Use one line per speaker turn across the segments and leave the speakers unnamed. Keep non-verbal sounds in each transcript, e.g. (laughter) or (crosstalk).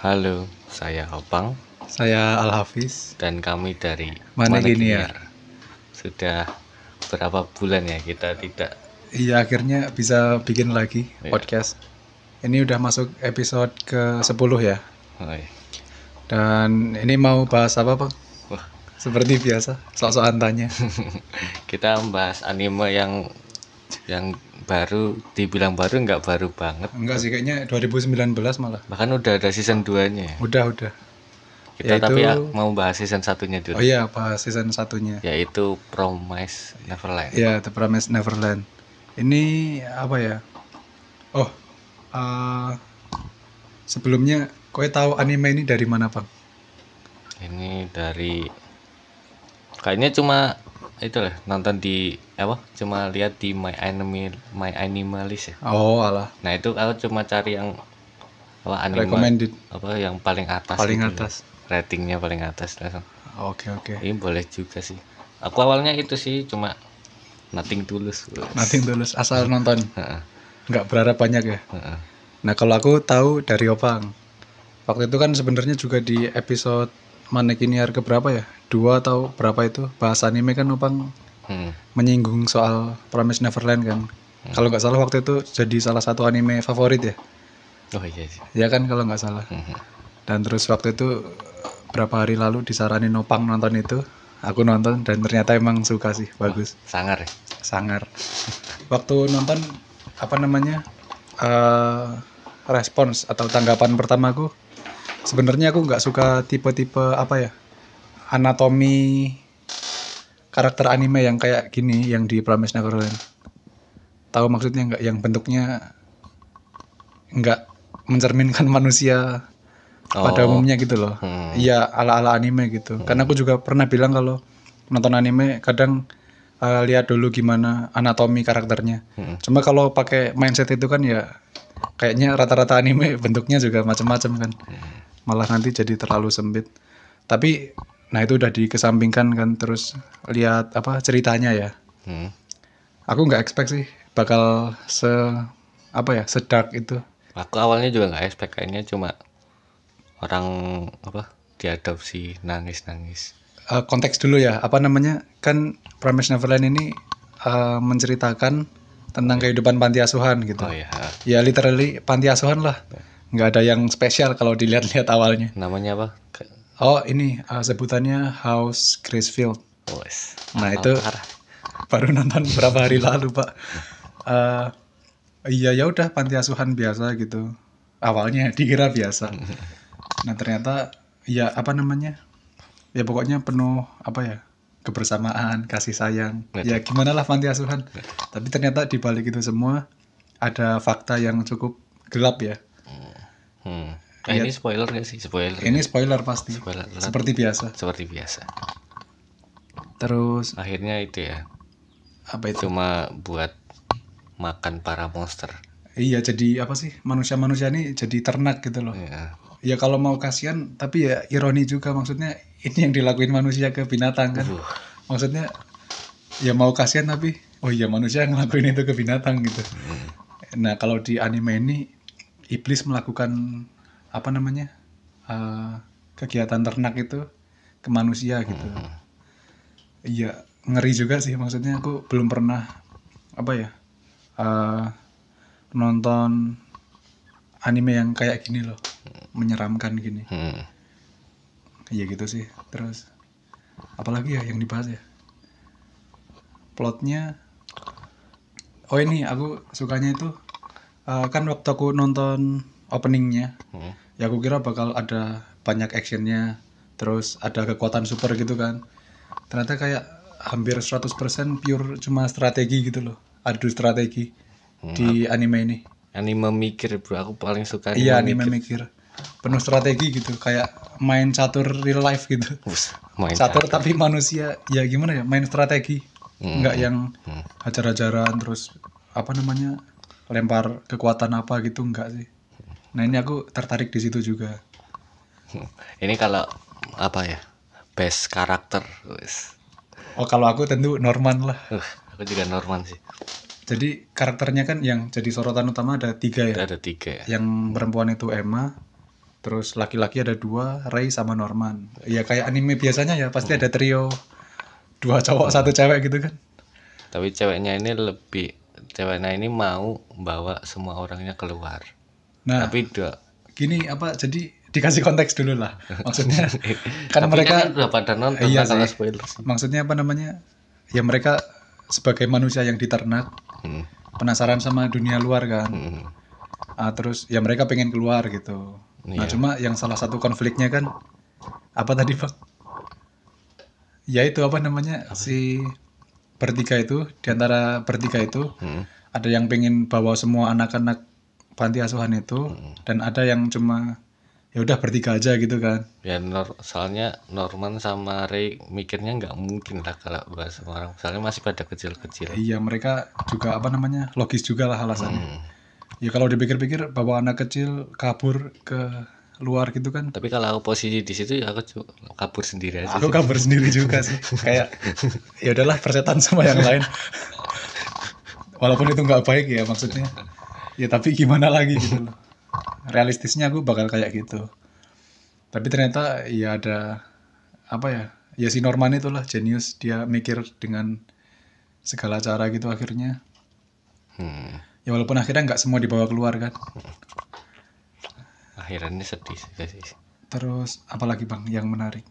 Halo, saya Opang
Saya Al Hafiz.
dan kami dari
Mana gini ya?
Sudah berapa bulan ya kita tidak
Iya akhirnya bisa bikin lagi
Iya.
podcast. Ini udah masuk episode ke 10 ya.
oh, iya.
Dan ini mau bahas apa Bang?
Wah,
Seperti biasa, sok-sokan tanya. (laughs)
kita membahas anime yang yang baru dibilang baru nggak baru banget
Enggak sih kayaknya 2019 malah.
bahkan udah ada season 2 nya
Udah udah.
kita
Yaitu-
tapi ya, mau bahas season satunya
Oh
dulu
iya bahas season satunya.
yaitu Promise Neverland
Ya The Promised Neverland. Ini apa ya? Oh, eh, sebelumnya kowe tahu anime ini dari mana Bang?
ini dari kayaknya cuma itu lah nonton di apa cuma lihat di my anime my animalist ya
Oh alah,
nah itu aku cuma cari yang apa anime
recommended
apa yang paling atas
paling
gitu.
atas.
ratingnya paling atas langsung
Oke oke.
ini boleh juga sih aku awalnya itu sih cuma nothing tulus
Nanti tulus asal nonton, nggak berharap banyak ya. Nah kalau aku tahu dari Opang. Waktu itu kan sebenarnya juga di episode Manekiniar ke berapa ya? Dua atau berapa itu bahas anime kan Opang
Hmm,
menyinggung soal Promise Neverland kan. Kalau nggak salah waktu itu jadi salah satu anime favorit ya.
oh iya sih
Ya kan kalau nggak salah.
Mhm.
Dan terus waktu itu berapa hari lalu disaranin Opang nonton itu. Aku nonton dan ternyata emang suka sih, bagus.
sangar ya
sangar waktu nonton apa namanya eh respons atau tanggapan pertamaku sebenarnya aku nggak suka tipe-tipe apa ya anatomi karakter anime yang kayak gini yang di Promise Neverland. Tahu maksudnya nggak? Yang bentuknya nggak mencerminkan (laughs) manusia pada
Oh.
umumnya gitu loh.
Hmm.
iya ala-ala anime gitu. Karena aku juga pernah bilang kalau nonton anime kadang uh, lihat dulu gimana anatomi karakternya.
Hmm.
cuma kalau pakai mindset itu kan ya kayaknya rata-rata anime (laughs) bentuknya juga macam-macam kan malah nanti jadi terlalu sempit. Tapi nah itu udah dikesampingkan kan terus lihat apa ceritanya ya.
Hmm.
aku nggak expect sih bakal se apa ya sedak itu.
Aku awalnya juga nggak expect kayaknya cuma orang apa diadopsi nangis-nangis.
Eh, konteks dulu ya apa namanya kan Promise Neverland ini eh, menceritakan tentang kehidupan panti asuhan gitu.
Oh ya,
ya literally panti asuhan lah nggak ada yang spesial kalau dilihat-lihat awalnya.
Namanya apa?
Oh ini eh, sebutannya House Gracefield.
Wes.
nah itu
Parah.
baru nonton beberapa hari lalu pak. Eh, iya ya udah panti asuhan biasa gitu. Awalnya dikira biasa. Nah ternyata ya apa namanya? Ya pokoknya penuh apa ya kebersamaan kasih sayang. Ya gimana lah panti asuhan. Tapi ternyata di balik itu semua ada fakta yang cukup gelap ya.
Hmm. Nah, ini spoiler gak sih? Spoiler.
ini spoiler pasti.
Spoiler.
Seperti biasa.
Seperti biasa.
terus
Akhirnya itu ya,
apa itu?
Cuma buat makan para monster.
iya jadi apa sih? Manusia-manusia ini jadi ternak gitu loh.
Ya.
ya kalau mau kasihan tapi ya ironi juga. Maksudnya ini yang dilakuin manusia ke binatang kan.
Uh,
maksudnya ya mau kasihan tapi oh iya manusia yang ngelakuin itu ke binatang gitu. Nah kalau di anime ini iblis melakukan apa namanya eh, kegiatan ternak itu ke manusia gitu iya ngeri juga sih maksudnya aku belum pernah apa ya eh, nonton anime yang kayak gini loh menyeramkan gini
hmm.
Iya gitu sih. Terus apalagi ya yang dibahas ya? Plotnya Oh ini aku sukanya itu eh, kan waktu aku nonton openingnya
Hmm.
ya aku kira bakal ada banyak actionnya terus ada kekuatan super gitu kan. Ternyata kayak hampir 100% pure cuma strategi gitu loh adu strategi di anime ini.
Anime mikir bro, aku paling suka
iya anime mikir. penuh strategi gitu kayak main catur real life gitu.
Us, main
catur tapi manusia ya gimana ya main strategi.
Hmm.
nggak yang
Hmm.
hajar-hajaran terus apa namanya lempar kekuatan apa gitu enggak sih nah ini aku tertarik di situ juga (laughs)
Ini kalau apa ya? Best karakter.
Oh kalau aku tentu Norman lah
Uh, aku juga Norman sih.
jadi karakternya kan yang jadi sorotan utama ada tiga ya
Ada tiga ya.
yang perempuan itu Emma terus laki-laki ada dua Ray sama Norman ya kayak anime biasanya ya pasti ada trio dua cowok satu cewek gitu kan
tapi ceweknya ini lebih ceweknya ini mau bawa semua orangnya keluar.
Nah
tapi udah
gini apa jadi dikasih konteks dulu lah. Maksudnya (laughs) kan
tapi
mereka
kan udah pada nonton
Iya
nah,
sih.
spoiler
maksudnya apa namanya? Ya mereka sebagai manusia yang diternak
Hmm,
penasaran sama dunia luar kan.
Hmm,
Ah, terus ya mereka pengen keluar gitu. Nah
Iya.
cuma yang salah satu konfliknya kan apa tadi pak? Ya itu apa namanya? Si bertiga itu di antara bertiga itu
hmm.
ada yang pengen bawa semua anak-anak panti asuhan itu
Hmm.
dan ada yang cuma ya udah bertiga aja gitu kan
ya nor- soalnya Norman sama Ray mikirnya nggak mungkin lah kalau buat semua orang soalnya masih pada kecil-kecil
iya mereka juga apa namanya logis juga lah alasannya
Hmm.
ya kalau dipikir-pikir bawa anak kecil kabur ke luar gitu kan.
Tapi kalau aku posisi di situ ya aku kabur sendiri aja.
Aku kabur sendiri juga sih. Kayak ya udahlah persetan sama yang lain. Walaupun itu nggak baik ya maksudnya. Ya tapi gimana lagi gitu loh. Realistisnya aku bakal kayak gitu. Tapi ternyata ya ada apa ya ya si Norman itulah jenius. Dia mikir dengan segala cara gitu akhirnya.
Hmm.
ya walaupun akhirnya nggak semua dibawa keluar kan
akhirnya sedih sih
terus apalagi bang yang menarik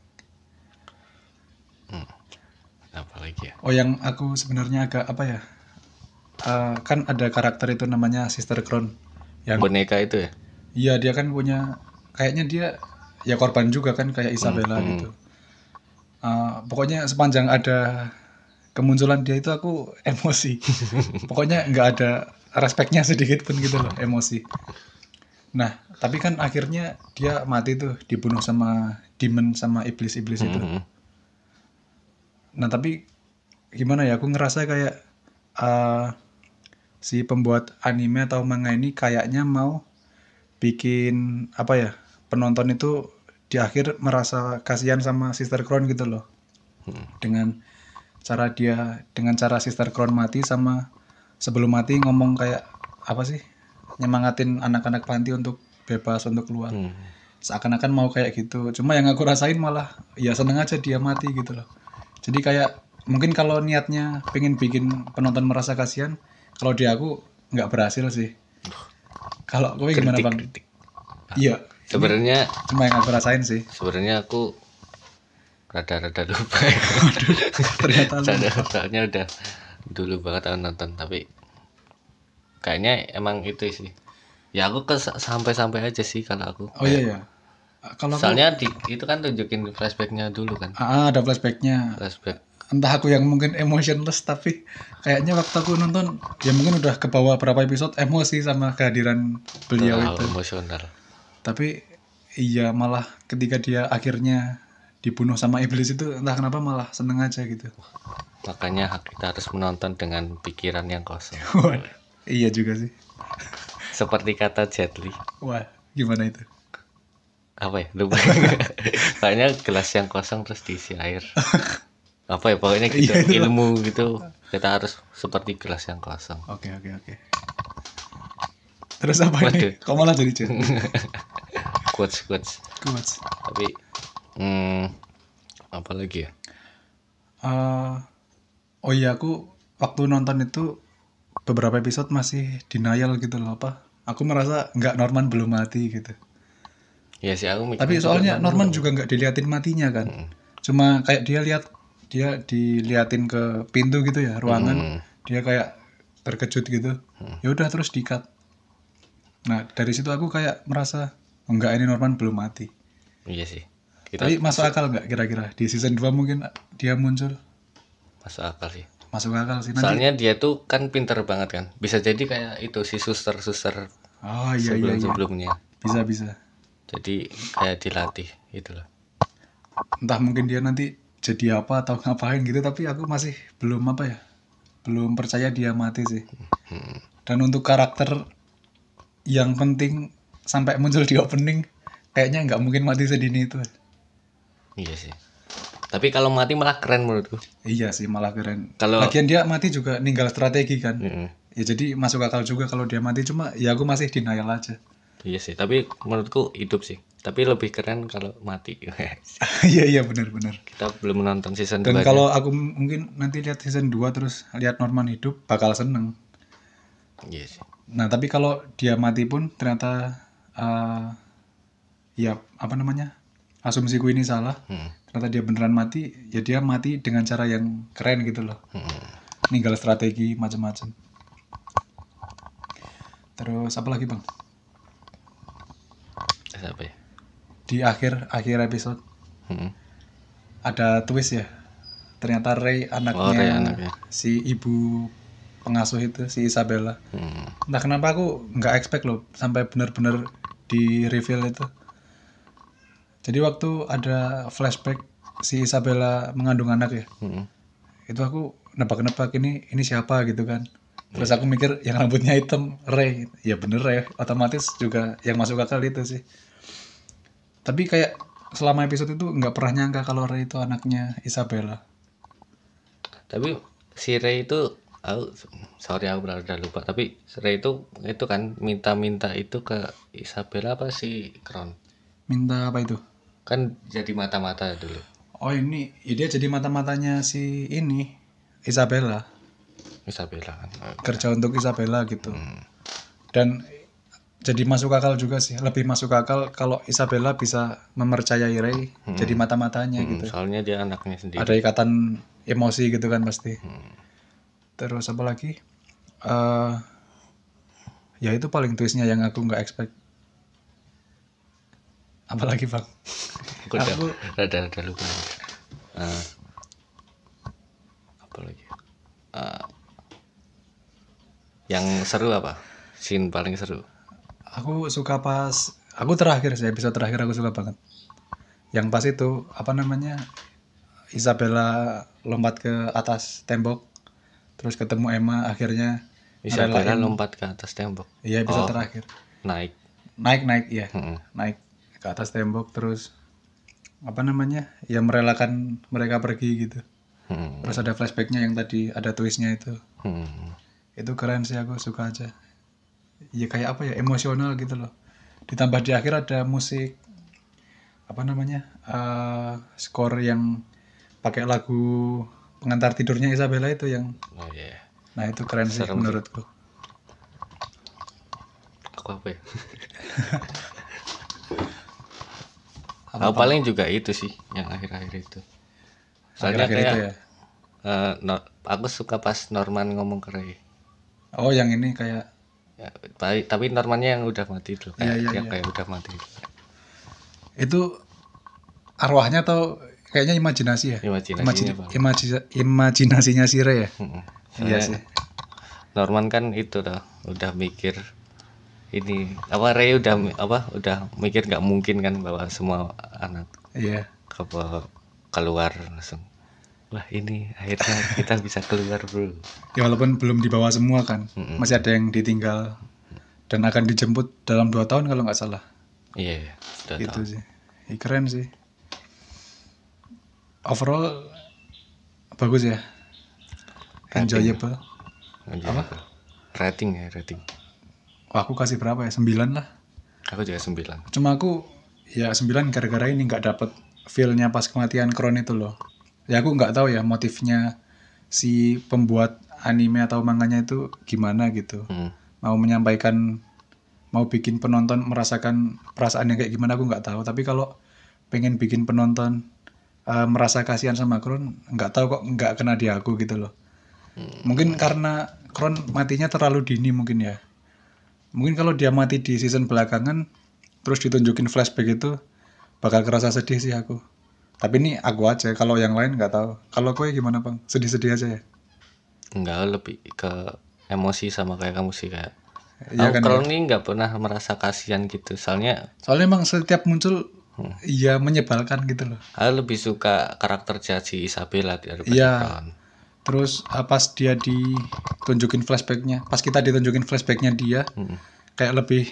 apa lagi ya
oh yang aku sebenarnya agak apa ya Eh, kan ada karakter itu namanya Sister Crown yang
boneka itu ya
Iya dia kan punya kayaknya dia ya korban juga kan kayak Isabella
Hmm, hmm.
gitu. Uh, pokoknya sepanjang ada kemunculan dia itu aku (laughs) emosi. pokoknya nggak ada respeknya sedikit pun gitu loh emosi. Nah tapi kan akhirnya dia mati tuh dibunuh sama demon sama iblis-iblis itu.
Hmm.
Nah tapi gimana ya aku ngerasa kayak uh, si pembuat anime atau manga ini kayaknya mau bikin apa ya penonton itu di akhir merasa kasihan sama Sister Crown gitu loh
Hmm.
dengan cara dia dengan cara Sister Crown mati sama sebelum mati ngomong kayak apa sih nyemangatin anak-anak panti untuk bebas untuk keluar.
Hmm.
seakan-akan mau kayak gitu. Cuma yang aku rasain malah ya seneng aja dia mati gitu loh. Jadi kayak mungkin kalau niatnya pengen bikin penonton merasa kasihan kalau di aku nggak berhasil sih. Kalau gue gimana bang?
kritik.
iya.
Sebenarnya
cuma yang aku rasain sih.
sebenarnya aku rada-rada lupa. (laughs)
Ternyata
soalnya udah dulu banget aku nonton tapi kayaknya emang itu sih. Ya aku ke sampai-sampai aja sih kalau aku.
Oh iya ya kalau aku-
soalnya di, itu kan tunjukin flashbacknya dulu kan.
Ah, ada flashbacknya.
Flashback.
Entah aku yang mungkin emotionless tapi kayaknya waktu aku nonton ya mungkin udah ke bawah berapa episode emosi sama kehadiran beliau
terlalu
itu.
emosional.
Tapi iya malah ketika dia akhirnya dibunuh sama iblis itu entah kenapa malah seneng aja gitu.
Makanya kita harus menonton dengan pikiran yang kosong (laughs)
iya juga sih.
Seperti kata Jet Li.
Wah gimana itu?
Apa ya? Lupa. (laughs) Kayaknya gelas yang kosong terus diisi air. (laughs) Apa ya? Pokoknya gitu.
Iya,
ilmu gitu. Kita harus seperti gelas yang kosong.
Oke oke oke. Terus apa
Waduh.
ini kok malah jadi chat (laughs)
quotes quotes.
Quotes.
tapi hmm, apa lagi ya?
Eh, oh iya aku waktu nonton itu beberapa episode masih denial gitu loh apa? Aku merasa nggak Norman belum mati gitu.
Ya sih aku
tapi soalnya Norman
belum.
juga nggak diliatin matinya kan.
Mm.
cuma kayak dia lihat dia diliatin ke pintu gitu ya ruangan.
Hmm.
dia kayak terkejut gitu. Ya udah terus dikat nah dari situ aku kayak merasa "Oh, enggak ini Norman belum mati.
Iya sih. Kita
tapi masuk akal nggak kira-kira? Di season 2 mungkin dia muncul.
Masuk akal sih
masuk akal sih nanti
soalnya dia tuh kan pinter banget kan. Bisa jadi kayak itu si suster suster
oh iya iya
sebelum
iya.
sebelumnya
bisa bisa.
Jadi kayak dilatih loh.
Entah mungkin dia nanti jadi apa atau ngapain gitu tapi aku masih belum apa ya belum percaya dia mati sih.
Hmm.
dan untuk karakter yang penting sampai muncul di opening kayaknya nggak mungkin mati sedini itu.
Iya sih tapi kalau mati malah keren menurutku.
Iya sih malah keren.
Kalau-
lagian dia mati juga ninggal strategi kan.
Mm-mm.
ya jadi masuk akal juga kalau dia mati. Cuma ya aku masih denial aja.
Iya sih tapi menurutku hidup sih. Tapi lebih keren kalau mati. (laughs)
iya iya benar-benar
Kita belum menonton season
dan
2
kalau aku mungkin nanti lihat season 2 terus lihat Norman hidup bakal seneng.
Iya sih.
nah tapi kalau dia mati pun ternyata eh, ya apa namanya? Asumsiku ini salah.
Hmm.
Ternyata dia beneran mati ya dia mati dengan cara yang keren gitu loh
Hmm.
ninggal strategi macam-macam terus apa lagi bang
apa ya?
di akhir akhir episode
Hmm.
ada twist ya ternyata Ray anaknya,
Oh, Ray anaknya.
si ibu pengasuh itu si Isabella
Hmm.
entah kenapa aku nggak expect loh sampai benar-benar di reveal itu jadi waktu ada flashback si Isabella mengandung anak ya
Hmm.
itu aku nebak-nebak ini ini siapa? gitu kan. Terus aku mikir yang rambutnya hitam Ray ya bener Ray otomatis juga yang masuk akal itu sih. Tapi kayak selama episode itu nggak pernah nyangka kalau Ray itu anaknya Isabella.
Tapi si Ray itu aku sorry aku udah lupa tapi Ray itu itu kan minta-minta itu ke Isabella apa si Kron
minta apa itu
kan jadi mata-mata dulu.
Oh ini ya dia jadi mata-matanya si ini Isabella.
Isabella kan.
Kerja untuk Isabella gitu.
Hmm.
dan jadi masuk akal juga sih. Lebih masuk akal kalau Isabella bisa mempercayai Ray jadi mata-matanya
Hmm,
gitu.
soalnya dia anaknya sendiri.
Ada ikatan emosi gitu kan pasti.
Hmm.
terus apa lagi? Eh ya itu paling twistnya yang aku nggak expect. Apalagi bang
aku udah
Aku-
rada rada lupa. Ah. apa lagi? Ah. yang seru apa? Scene paling seru?
Aku suka pas aku terakhir sih episode terakhir aku suka banget. Yang pas itu apa namanya? Isabella lompat ke atas tembok terus ketemu Emma akhirnya
Isabella lompat ke atas tembok?
Iya episode
Oh.
terakhir.
naik.
Naik naik ya
Mm-mm.
naik ke atas tembok terus apa namanya ya merelakan mereka pergi gitu.
Hmm.
terus ada flashbacknya yang tadi ada twistnya itu.
Hmm.
itu keren sih aku suka aja. Ya kayak apa ya emosional gitu loh. Ditambah di akhir ada musik apa namanya eh skor yang pakai lagu pengantar tidurnya Isabella itu yang
oh iya.
Nah itu keren sih
Serem sih.
menurutku.
Aku apa ya (laughs) aku paling juga itu sih yang akhir-akhir itu. Soalnya
Akhir-akhir
kayak
itu ya?
eh, no- aku suka pas Norman ngomong ke Ray.
Oh yang ini kayak
Ya, tapi, tapi Normannya yang udah mati dulu kayak
Iya, iya,
yang
iya.
kayak udah mati
itu. Arwahnya atau kayaknya imajinasi ya?
Imajinasinya,
Imaji-
Bang.
imaji- imajinasinya si Ray ya? Iya sih.
Norman kan itu dah udah mikir ini apa Ray udah apa udah mikir nggak mungkin kan bahwa semua anak
iya.
apa keluar langsung. Wah ini akhirnya kita bisa keluar bro.
Ya walaupun belum dibawa semua kan
Mm-mm.
masih ada yang ditinggal dan akan dijemput dalam dua tahun kalau nggak salah.
Iya udah
itu sih. Ih, keren sih. Overall bagus ya. Enjoyable.
Apa? Rating ya rating
aku kasih berapa ya? 9 lah.
Aku juga sembilan.
Cuma aku ya 9 gara-gara ini nggak dapet feelnya pas kematian Kron itu loh. Ya aku nggak tahu ya motifnya si pembuat anime atau manganya itu gimana gitu.
Hmm.
mau menyampaikan mau bikin penonton merasakan perasaan yang kayak gimana aku nggak tahu. Tapi kalau pengen bikin penonton eh, merasa kasihan sama Kron nggak tahu kok nggak kena di aku gitu loh. Mungkin karena Kron matinya terlalu dini mungkin ya mungkin kalau dia mati di season belakangan terus ditunjukin flashback itu bakal kerasa sedih sih aku. Tapi ini aku aja kalau yang lain nggak tahu. Kalau kowe gimana bang? Sedih-sedih aja ya?
Enggak lebih ke emosi sama kayak kamu sih kayak.
Iya
aku
kan,
kalau ini nggak pernah merasa kasihan gitu soalnya
soalnya emang setiap muncul ya menyebalkan gitu loh.
Aku lebih suka karakter jadi Isabella daripada
Iya.
Kron.
Terus uh, pas dia ditunjukin flashbacknya pas kita ditunjukin flashbacknya dia
Hmm.
kayak lebih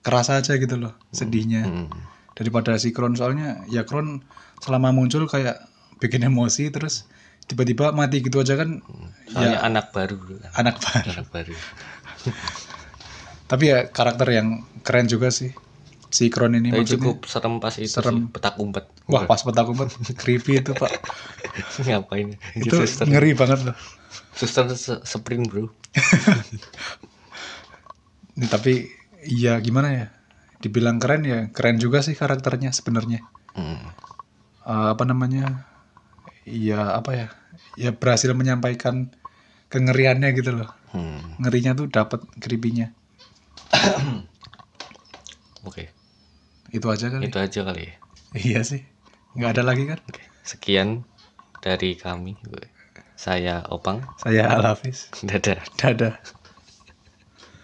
kerasa aja gitu loh sedihnya.
Hmm.
daripada si Kron soalnya ya Kron selama muncul kayak bikin emosi terus tiba-tiba mati gitu aja kan
soalnya anak baru.
anak baru.
Anak baru. (laughs)
Tapi ya karakter yang keren juga sih si Kron ini
Tapi cukup serem pas itu
Serem.
sih, petak umpet.
wah pas petak umpet (laughs) creepy itu pak (laughs)
Ngapain?
itu
suster.
ngeri banget loh
Suster se- sprint, Bro. (laughs)
Ini tapi ya gimana ya dibilang keren ya keren juga sih karakternya sebenarnya
Hmm.
Eh, apa namanya ya apa ya ya berhasil menyampaikan kengeriannya gitu loh
Hmm.
ngerinya tuh dapat creepy-nya (coughs)
Oke.
Itu aja kali
Itu aja kali ya.
iya sih nggak ada lagi kan
Oke. Sekian dari kami. Saya Opang.
saya Alafis
Dadah.
dadah